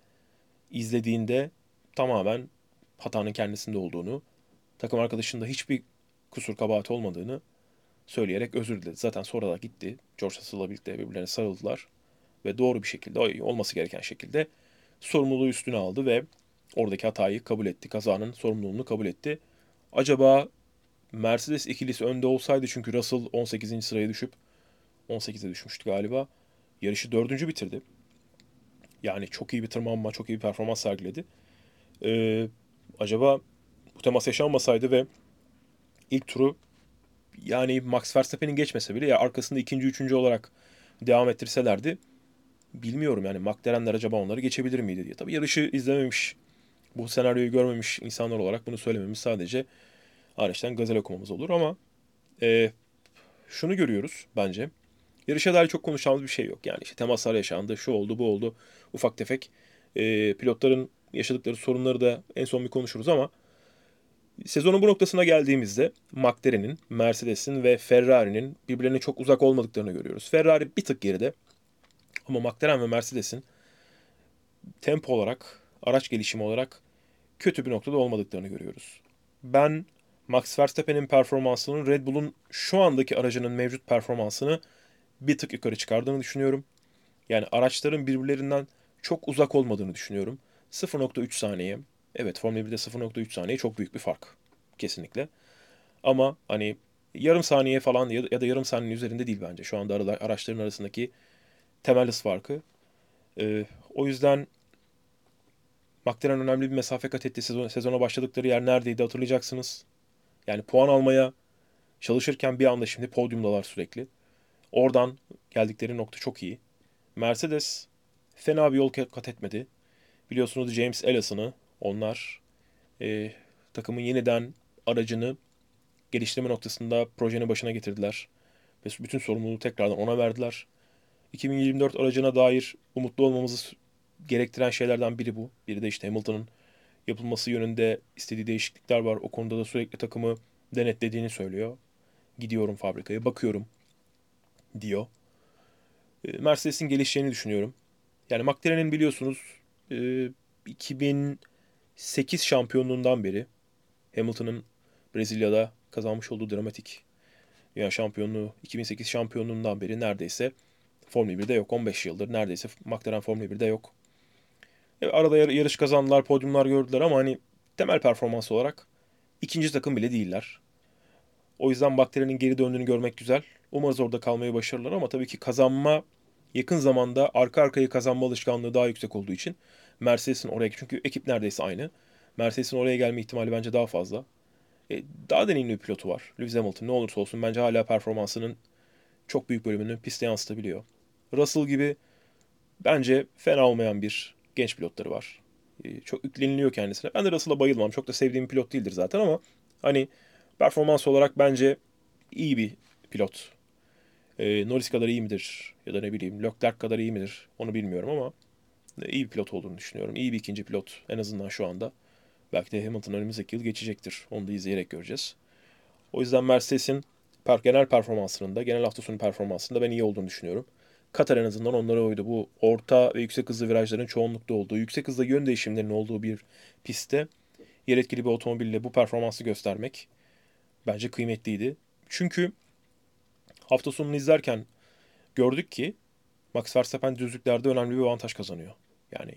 Speaker 1: izlediğinde tamamen hatanın kendisinde olduğunu, takım arkadaşında hiçbir kusur kabahati olmadığını söyleyerek özür diledi. Zaten sonra da gitti. George Russell'la birlikte birbirlerine sarıldılar ve doğru bir şekilde, olması gereken şekilde sorumluluğu üstüne aldı ve oradaki hatayı kabul etti. Kazanın sorumluluğunu kabul etti. Acaba Mercedes ikilisi önde olsaydı çünkü Russell 18. sıraya düşüp 18'e düşmüştü galiba. Yarışı dördüncü bitirdi. Yani çok iyi bir tırmanma, çok iyi bir performans sergiledi. Ee, acaba bu temas yaşanmasaydı ve ilk turu yani Max Verstappen'in geçmese bile ya arkasında ikinci, üçüncü olarak devam ettirselerdi bilmiyorum yani McLaren'ler acaba onları geçebilir miydi diye. Tabii yarışı izlememiş, bu senaryoyu görmemiş insanlar olarak bunu söylememiz sadece araçtan gazel okumamız olur ama e, şunu görüyoruz bence. Yarışa dair çok konuşacağımız bir şey yok. Yani işte temaslar yaşandı, şu oldu, bu oldu. Ufak tefek e, pilotların yaşadıkları sorunları da en son bir konuşuruz ama sezonun bu noktasına geldiğimizde McLaren'in, Mercedes'in ve Ferrari'nin birbirlerine çok uzak olmadıklarını görüyoruz. Ferrari bir tık geride ama McLaren ve Mercedes'in tempo olarak, araç gelişimi olarak kötü bir noktada olmadıklarını görüyoruz. Ben Max Verstappen'in performansının Red Bull'un şu andaki aracının mevcut performansını bir tık yukarı çıkardığını düşünüyorum. Yani araçların birbirlerinden çok uzak olmadığını düşünüyorum. 0.3 saniye. Evet Formula 1'de 0.3 saniye çok büyük bir fark. Kesinlikle. Ama hani yarım saniye falan ya da yarım saniyenin üzerinde değil bence. Şu anda araçların arasındaki temel hız farkı. Ee, o yüzden McLaren önemli bir mesafe kat etti. Sezon, sezona başladıkları yer neredeydi hatırlayacaksınız. Yani puan almaya çalışırken bir anda şimdi podyumdalar sürekli. Oradan geldikleri nokta çok iyi. Mercedes fena bir yol kat etmedi. Biliyorsunuz James Ellison'ı onlar e, takımın yeniden aracını geliştirme noktasında projenin başına getirdiler. Ve bütün sorumluluğu tekrardan ona verdiler. 2024 aracına dair umutlu olmamızı gerektiren şeylerden biri bu. Biri de işte Hamilton'ın yapılması yönünde istediği değişiklikler var. O konuda da sürekli takımı denetlediğini söylüyor. Gidiyorum fabrikaya, bakıyorum diyor. E, Mercedes'in gelişeceğini düşünüyorum. Yani McLaren'in biliyorsunuz 2008 e, şampiyonluğundan beri Hamilton'ın Brezilya'da kazanmış olduğu dramatik Dünya şampiyonluğu 2008 şampiyonluğundan beri neredeyse Formula 1'de yok. 15 yıldır neredeyse McLaren Formula 1'de yok. E, arada yarış kazandılar, podyumlar gördüler ama hani temel performans olarak ikinci takım bile değiller. O yüzden McLaren'in geri döndüğünü görmek güzel. Umarız orada kalmayı başarırlar ama tabii ki kazanma yakın zamanda arka arkaya kazanma alışkanlığı daha yüksek olduğu için Mercedes'in oraya çünkü ekip neredeyse aynı. Mercedes'in oraya gelme ihtimali bence daha fazla. E, daha deneyimli bir pilotu var. Lewis Hamilton ne olursa olsun bence hala performansının çok büyük bölümünü piste yansıtabiliyor. Russell gibi bence fena olmayan bir genç pilotları var. E, çok yükleniliyor kendisine. Ben de Russell'a bayılmam. Çok da sevdiğim pilot değildir zaten ama hani performans olarak bence iyi bir pilot. E, Norris kadar iyi midir? Ya da ne bileyim Leclerc kadar iyi midir? Onu bilmiyorum ama iyi bir pilot olduğunu düşünüyorum. İyi bir ikinci pilot en azından şu anda. Belki de Hamilton önümüzdeki yıl geçecektir. Onu da izleyerek göreceğiz. O yüzden Mercedes'in genel performansında, genel hafta sonu performansında ben iyi olduğunu düşünüyorum. Katar en azından onlara oydu. Bu orta ve yüksek hızlı virajların çoğunlukta olduğu, yüksek hızda yön değişimlerinin olduğu bir pistte yer etkili bir otomobille bu performansı göstermek bence kıymetliydi. Çünkü hafta sonunu izlerken gördük ki Max Verstappen düzlüklerde önemli bir avantaj kazanıyor. Yani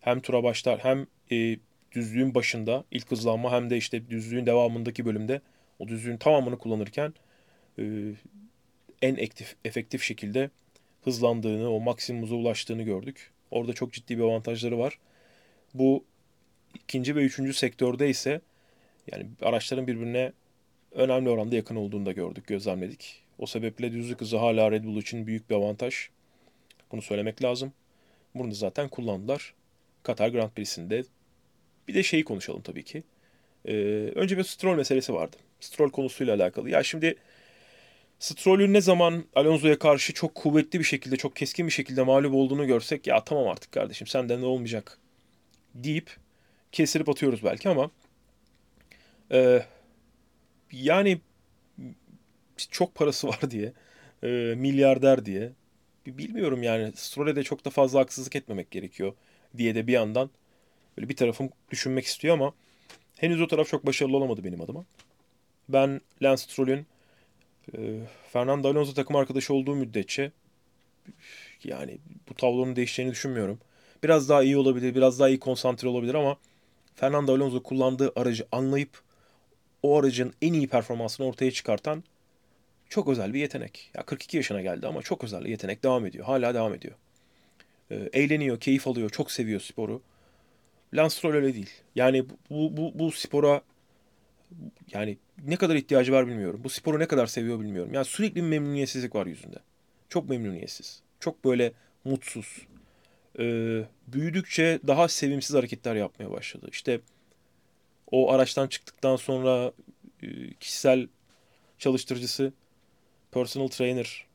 Speaker 1: hem tura başlar hem e, düzlüğün başında ilk hızlanma hem de işte düzlüğün devamındaki bölümde o düzlüğün tamamını kullanırken e, en aktif, efektif şekilde hızlandığını, o maksimumuza ulaştığını gördük. Orada çok ciddi bir avantajları var. Bu ikinci ve üçüncü sektörde ise yani araçların birbirine önemli oranda yakın olduğunu da gördük, gözlemledik. O sebeple düzlük hızı hala Red Bull için büyük bir avantaj. Bunu söylemek lazım. Bunu zaten kullandılar. Katar Grand Prix'sinde bir de şeyi konuşalım tabii ki. Ee, önce bir Stroll meselesi vardı. Stroll konusuyla alakalı. Ya şimdi Stroll'ün ne zaman Alonso'ya karşı çok kuvvetli bir şekilde, çok keskin bir şekilde mağlup olduğunu görsek ya tamam artık kardeşim senden ne olmayacak deyip kesirip atıyoruz belki ama e, yani çok parası var diye, e, milyarder diye bilmiyorum yani Stroll'e de çok da fazla haksızlık etmemek gerekiyor diye de bir yandan Böyle bir tarafım düşünmek istiyor ama henüz o taraf çok başarılı olamadı benim adıma. Ben Lance Stroll'ün e, Fernando Alonso takım arkadaşı olduğu müddetçe yani bu tablonun değişeceğini düşünmüyorum. Biraz daha iyi olabilir, biraz daha iyi konsantre olabilir ama Fernando Alonso kullandığı aracı anlayıp o aracın en iyi performansını ortaya çıkartan çok özel bir yetenek. Ya 42 yaşına geldi ama çok özel bir yetenek devam ediyor. Hala devam ediyor. Ee, eğleniyor, keyif alıyor, çok seviyor sporu. Lance Stroll öyle değil. Yani bu, bu, bu spora yani ne kadar ihtiyacı var bilmiyorum. Bu sporu ne kadar seviyor bilmiyorum. Yani sürekli bir memnuniyetsizlik var yüzünde. Çok memnuniyetsiz. Çok böyle mutsuz. Ee, büyüdükçe daha sevimsiz hareketler yapmaya başladı. İşte o araçtan çıktıktan sonra e, kişisel çalıştırıcısı, personal trainer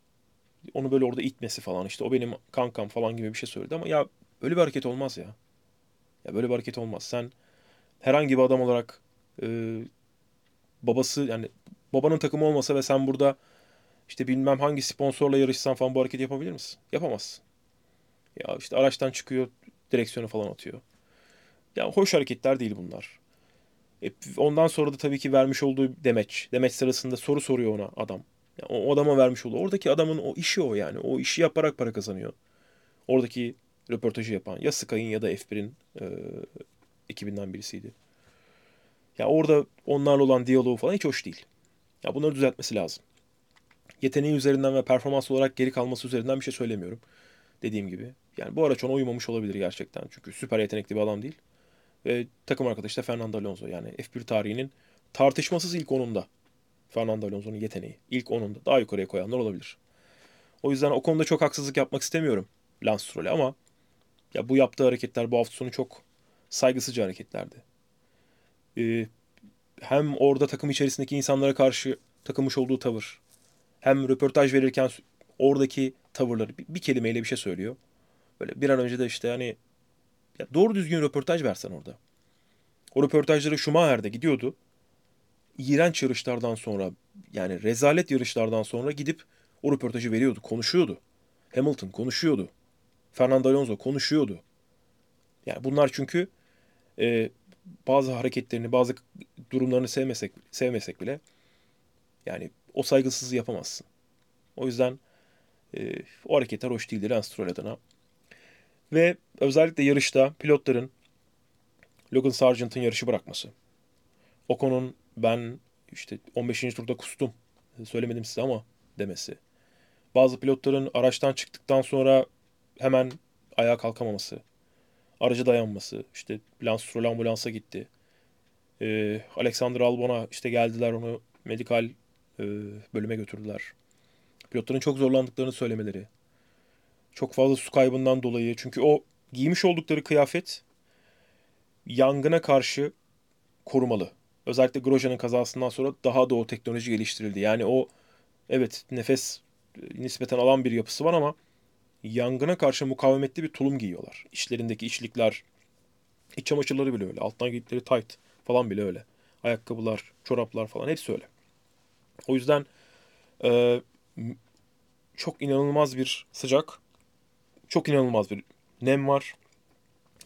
Speaker 1: onu böyle orada itmesi falan işte o benim kankam falan gibi bir şey söyledi ama ya öyle bir hareket olmaz ya. Ya böyle bir hareket olmaz. Sen herhangi bir adam olarak e, babası yani babanın takımı olmasa ve sen burada işte bilmem hangi sponsorla yarışsan falan bu hareketi yapabilir misin? Yapamazsın. Ya işte araçtan çıkıyor, direksiyonu falan atıyor. Ya hoş hareketler değil bunlar. E, ondan sonra da tabii ki vermiş olduğu demeç. Demeç sırasında soru soruyor ona adam. Yani o adama vermiş olduğu. Oradaki adamın o işi o yani. O işi yaparak para kazanıyor. Oradaki röportajı yapan ya Sky'ın ya da F1'in e, ekibinden birisiydi. Ya orada onlarla olan diyaloğu falan hiç hoş değil. Ya bunları düzeltmesi lazım. Yeteneği üzerinden ve performans olarak geri kalması üzerinden bir şey söylemiyorum. Dediğim gibi. Yani bu araç ona uymamış olabilir gerçekten. Çünkü süper yetenekli bir adam değil. Ve takım arkadaşı da Fernando Alonso. Yani F1 tarihinin tartışmasız ilk onunda. Fernando Alonso'nun yeteneği. İlk onunda. Daha yukarıya koyanlar olabilir. O yüzden o konuda çok haksızlık yapmak istemiyorum Lance Stroll'e ama ya bu yaptığı hareketler bu hafta sonu çok saygısızca hareketlerdi. Ee, hem orada takım içerisindeki insanlara karşı takılmış olduğu tavır, hem röportaj verirken oradaki tavırları bir kelimeyle bir şey söylüyor. Böyle bir an önce de işte hani ya doğru düzgün röportaj versen orada. O röportajları Schumacher'de gidiyordu. İğrenç yarışlardan sonra yani rezalet yarışlardan sonra gidip o röportajı veriyordu, konuşuyordu. Hamilton konuşuyordu. Fernando Alonso konuşuyordu. Yani bunlar çünkü e, bazı hareketlerini, bazı durumlarını sevmesek sevmesek bile yani o saygısızlığı yapamazsın. O yüzden e, o hareketler hoş değildi Lance Stroll adına. Ve özellikle yarışta pilotların Logan Sargent'ın yarışı bırakması. Ocon'un ben işte 15. turda kustum söylemedim size ama demesi. Bazı pilotların araçtan çıktıktan sonra hemen ayağa kalkamaması. Aracı dayanması. İşte Lance Stroll ambulansa gitti. Ee, Alexander Albon'a işte geldiler onu medikal e, bölüme götürdüler. Pilotların çok zorlandıklarını söylemeleri. Çok fazla su kaybından dolayı. Çünkü o giymiş oldukları kıyafet yangına karşı korumalı. Özellikle Grosje'nin kazasından sonra daha da o teknoloji geliştirildi. Yani o evet nefes nispeten alan bir yapısı var ama yangına karşı mukavemetli bir tulum giyiyorlar. İçlerindeki içlikler, iç çamaşırları bile öyle. Alttan giydikleri tight falan bile öyle. Ayakkabılar, çoraplar falan hepsi öyle. O yüzden e, çok inanılmaz bir sıcak, çok inanılmaz bir nem var.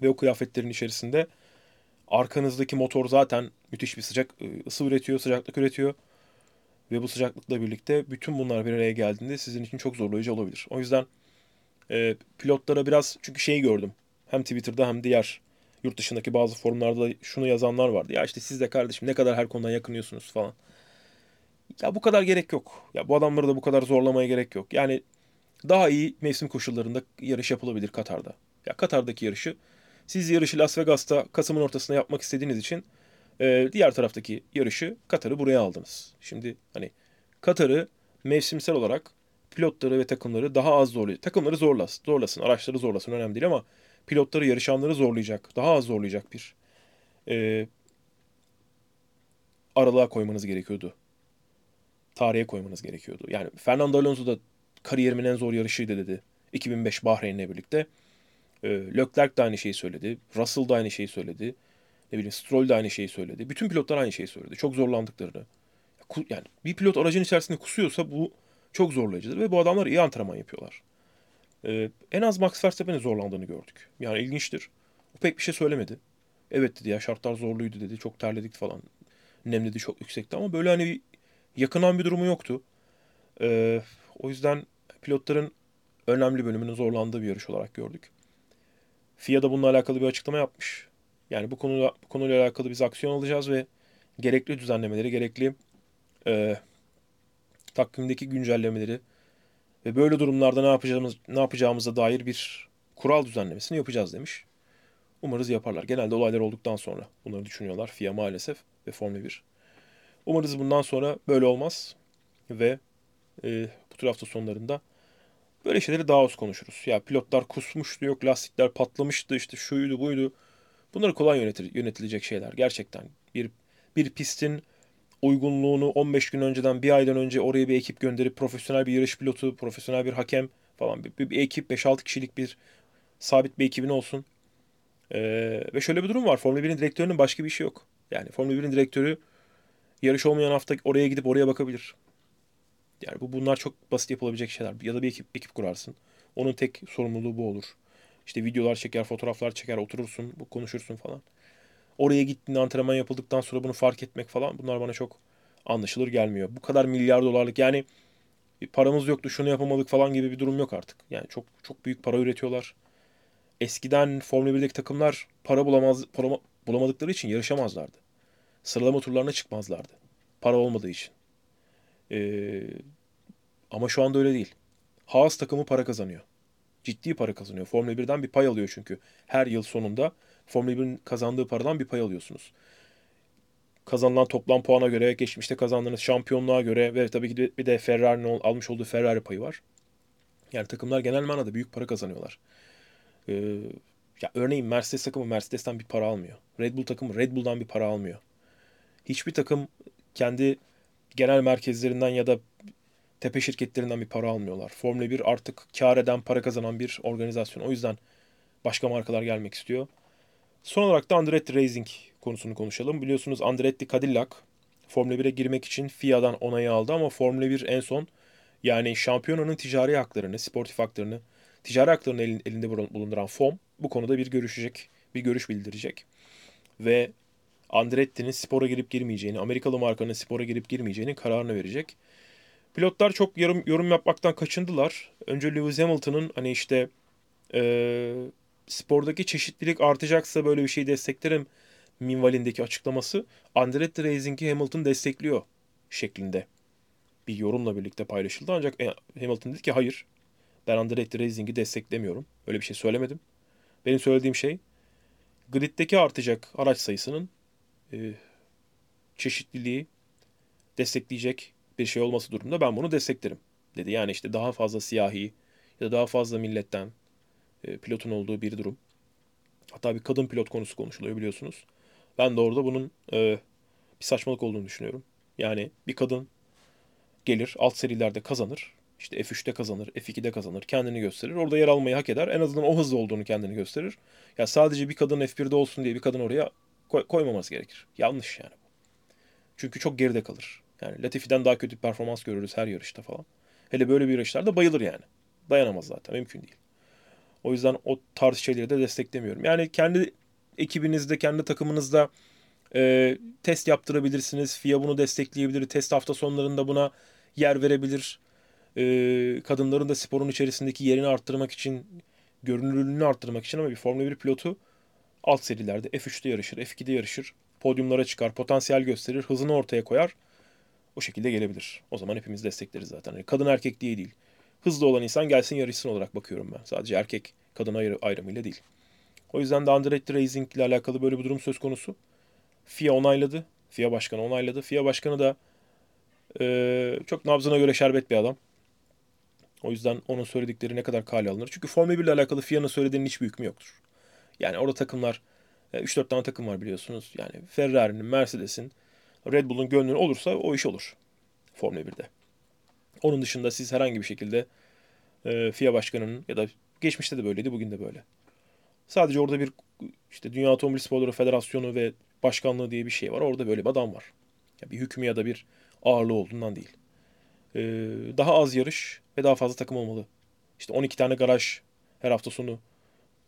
Speaker 1: Ve o kıyafetlerin içerisinde arkanızdaki motor zaten müthiş bir sıcak ısı üretiyor, sıcaklık üretiyor. Ve bu sıcaklıkla birlikte bütün bunlar bir araya geldiğinde sizin için çok zorlayıcı olabilir. O yüzden e, pilotlara biraz çünkü şeyi gördüm. Hem Twitter'da hem diğer yurt dışındaki bazı forumlarda şunu yazanlar vardı. Ya işte siz de kardeşim ne kadar her konudan yakınıyorsunuz falan. Ya bu kadar gerek yok. Ya bu adamları da bu kadar zorlamaya gerek yok. Yani daha iyi mevsim koşullarında yarış yapılabilir Katar'da. Ya Katar'daki yarışı siz yarışı Las Vegas'ta Kasım'ın ortasında yapmak istediğiniz için e, diğer taraftaki yarışı Katar'ı buraya aldınız. Şimdi hani Katar'ı mevsimsel olarak pilotları ve takımları daha az zorlayacak. Takımları zorlasın, zorlasın, araçları zorlasın önemli değil ama pilotları, yarışanları zorlayacak, daha az zorlayacak bir e, aralığa koymanız gerekiyordu. Tarihe koymanız gerekiyordu. Yani Fernando Alonso da kariyerimin en zor yarışıydı dedi. 2005 Bahreyn'le birlikte. E, Leclerc de aynı şeyi söyledi. Russell da aynı şeyi söyledi. Ne bileyim Stroll de aynı şeyi söyledi. Bütün pilotlar aynı şeyi söyledi. Çok zorlandıklarını. Yani bir pilot aracın içerisinde kusuyorsa bu çok zorlayıcıdır ve bu adamlar iyi antrenman yapıyorlar. Ee, en az Max Verstappen'in zorlandığını gördük. Yani ilginçtir. O pek bir şey söylemedi. Evet dedi ya şartlar zorluydu dedi. Çok terledik falan. Nem dedi çok yüksekti ama böyle hani yakınan bir durumu yoktu. Ee, o yüzden pilotların önemli bölümünün zorlandığı bir yarış olarak gördük. FIA da bununla alakalı bir açıklama yapmış. Yani bu konuyla, bu konuyla alakalı biz aksiyon alacağız ve gerekli düzenlemeleri, gerekli e, takvimdeki güncellemeleri ve böyle durumlarda ne yapacağımız ne yapacağımıza dair bir kural düzenlemesini yapacağız demiş. Umarız yaparlar. Genelde olaylar olduktan sonra bunları düşünüyorlar FIA maalesef ve Formula 1. Umarız bundan sonra böyle olmaz ve e, tür hafta sonlarında böyle şeyleri daha az konuşuruz. Ya pilotlar kusmuştu, yok lastikler patlamıştı, işte şuydu buydu. Bunları kolay yönetir, yönetilecek şeyler gerçekten. Bir bir pistin uygunluğunu 15 gün önceden, bir aydan önce oraya bir ekip gönderip profesyonel bir yarış pilotu, profesyonel bir hakem falan bir, bir, bir ekip 5-6 kişilik bir sabit bir ekibin olsun. Ee, ve şöyle bir durum var. Formula 1'in direktörünün başka bir işi yok. Yani Formula 1'in direktörü yarış olmayan hafta oraya gidip oraya bakabilir. Yani bu bunlar çok basit yapılabilecek şeyler. Ya da bir ekip, ekip kurarsın. Onun tek sorumluluğu bu olur. İşte videolar çeker, fotoğraflar çeker, oturursun, bu konuşursun falan. Oraya gittiğinde antrenman yapıldıktan sonra bunu fark etmek falan bunlar bana çok anlaşılır gelmiyor. Bu kadar milyar dolarlık yani paramız yoktu şunu yapamadık falan gibi bir durum yok artık. Yani çok çok büyük para üretiyorlar. Eskiden Formula 1'deki takımlar para bulamaz para bulamadıkları için yarışamazlardı. Sıralama turlarına çıkmazlardı. Para olmadığı için. Ee, ama şu anda öyle değil. Haas takımı para kazanıyor. Ciddi para kazanıyor. Formula 1'den bir pay alıyor çünkü. Her yıl sonunda Formula 1'in kazandığı paradan bir pay alıyorsunuz. kazanılan toplam puana göre, geçmişte kazandığınız şampiyonluğa göre ve tabii ki bir de Ferrari'nin almış olduğu Ferrari payı var. Yani takımlar genel manada büyük para kazanıyorlar. Ee, ya örneğin Mercedes takımı Mercedes'ten bir para almıyor. Red Bull takımı Red Bull'dan bir para almıyor. Hiçbir takım kendi genel merkezlerinden ya da tepe şirketlerinden bir para almıyorlar. Formula 1 artık kar eden, para kazanan bir organizasyon. O yüzden başka markalar gelmek istiyor. Son olarak da Andretti Racing konusunu konuşalım. Biliyorsunuz Andretti Cadillac Formula 1'e girmek için FIA'dan onayı aldı ama Formula 1 en son yani şampiyonanın ticari haklarını, sportif haklarını, ticari haklarını elinde bulunduran FOM bu konuda bir görüşecek, bir görüş bildirecek. Ve Andretti'nin spora girip girmeyeceğini, Amerikalı markanın spora girip girmeyeceğini kararını verecek. Pilotlar çok yorum, yorum yapmaktan kaçındılar. Önce Lewis Hamilton'ın hani işte e, spordaki çeşitlilik artacaksa böyle bir şey desteklerim minvalindeki açıklaması Andretti Racing'i Hamilton destekliyor şeklinde bir yorumla birlikte paylaşıldı. Ancak e, Hamilton dedi ki hayır ben Andretti Racing'i desteklemiyorum. Öyle bir şey söylemedim. Benim söylediğim şey griddeki artacak araç sayısının e, çeşitliliği destekleyecek bir şey olması durumunda ben bunu desteklerim dedi. Yani işte daha fazla siyahi ya da daha fazla milletten e, pilotun olduğu bir durum. Hatta bir kadın pilot konusu konuşuluyor biliyorsunuz. Ben de orada bunun e, bir saçmalık olduğunu düşünüyorum. Yani bir kadın gelir alt serilerde kazanır. İşte F3'te kazanır, F2'de kazanır, kendini gösterir. Orada yer almayı hak eder. En azından o hızlı olduğunu kendini gösterir. Ya sadece bir kadın F1'de olsun diye bir kadın oraya koy- koymaması gerekir. Yanlış yani. Çünkü çok geride kalır. Yani Latifi'den daha kötü performans görürüz her yarışta falan. Hele böyle bir yarışlarda bayılır yani. Dayanamaz zaten. Mümkün değil. O yüzden o tarz şeyleri de desteklemiyorum. Yani kendi ekibinizde, kendi takımınızda e, test yaptırabilirsiniz. FIA bunu destekleyebilir. Test hafta sonlarında buna yer verebilir. E, kadınların da sporun içerisindeki yerini arttırmak için, görünürlüğünü arttırmak için ama bir Formula 1 pilotu alt serilerde F3'te yarışır, F2'de yarışır. Podyumlara çıkar, potansiyel gösterir, hızını ortaya koyar. O şekilde gelebilir. O zaman hepimiz destekleriz zaten. Yani kadın erkek diye değil. Hızlı olan insan gelsin yarışsın olarak bakıyorum ben. Sadece erkek kadın ayrı, ayrımıyla değil. O yüzden de Andretti Racing ile alakalı böyle bir durum söz konusu. FIA onayladı. FIA başkanı onayladı. FIA başkanı da e, çok nabzına göre şerbet bir adam. O yüzden onun söyledikleri ne kadar kale alınır. Çünkü Formula 1 ile alakalı FIA'nın söylediğinin hiçbir hükmü yoktur. Yani orada takımlar 3-4 tane takım var biliyorsunuz. Yani Ferrari'nin, Mercedes'in, Red Bull'un gönlünü olursa o iş olur. Formula 1'de. Onun dışında siz herhangi bir şekilde e, FIA başkanının ya da geçmişte de böyleydi, bugün de böyle. Sadece orada bir işte Dünya Otomobil Sporları Federasyonu ve başkanlığı diye bir şey var. Orada böyle bir adam var. Ya bir hükmü ya da bir ağırlığı olduğundan değil. Ee, daha az yarış ve daha fazla takım olmalı. İşte 12 tane garaj her hafta sonu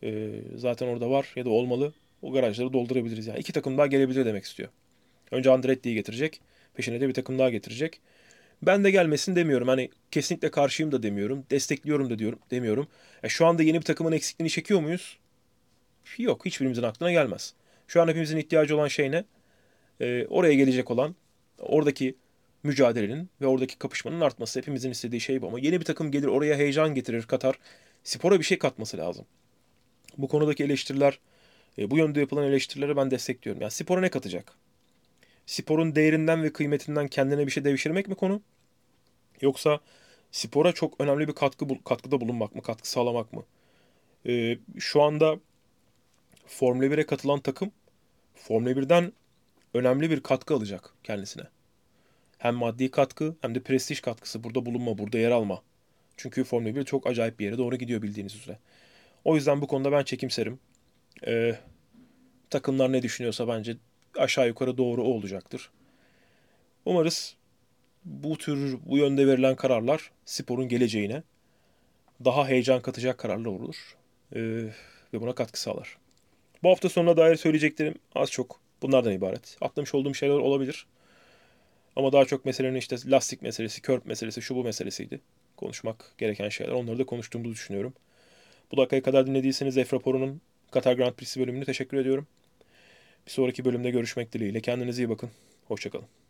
Speaker 1: e, zaten orada var ya da olmalı. O garajları doldurabiliriz. Yani iki takım daha gelebilir demek istiyor. Önce Andretti'yi getirecek. Peşine de bir takım daha getirecek. Ben de gelmesin demiyorum. Hani kesinlikle karşıyım da demiyorum. Destekliyorum da diyorum demiyorum. E şu anda yeni bir takımın eksikliğini çekiyor muyuz? Yok. Hiçbirimizin aklına gelmez. Şu an hepimizin ihtiyacı olan şey ne? E, oraya gelecek olan oradaki mücadelenin ve oradaki kapışmanın artması. Hepimizin istediği şey bu. Ama yeni bir takım gelir oraya heyecan getirir katar. Spora bir şey katması lazım. Bu konudaki eleştiriler, e, bu yönde yapılan eleştirileri ben destekliyorum. Yani spora ne katacak? Sporun değerinden ve kıymetinden kendine bir şey devşirmek mi konu? Yoksa spora çok önemli bir katkı katkıda bulunmak mı, katkı sağlamak mı? Ee, şu anda Formula 1'e katılan takım Formula 1'den önemli bir katkı alacak kendisine. Hem maddi katkı hem de prestij katkısı. Burada bulunma, burada yer alma. Çünkü Formula 1 çok acayip bir yere doğru gidiyor bildiğiniz üzere. O yüzden bu konuda ben çekimserim. Ee, takımlar ne düşünüyorsa bence aşağı yukarı doğru o olacaktır. Umarız bu tür bu yönde verilen kararlar sporun geleceğine daha heyecan katacak kararlar olur ee, ve buna katkı sağlar. Bu hafta sonuna dair söyleyeceklerim az çok bunlardan ibaret. Atlamış olduğum şeyler olabilir. Ama daha çok meselenin işte lastik meselesi, körp meselesi, şu bu meselesiydi. Konuşmak gereken şeyler. Onları da konuştuğumuzu düşünüyorum. Bu dakikaya kadar dinlediyseniz F raporunun Katar Grand Prix'si bölümünü teşekkür ediyorum. Bir sonraki bölümde görüşmek dileğiyle. Kendinize iyi bakın. Hoşçakalın.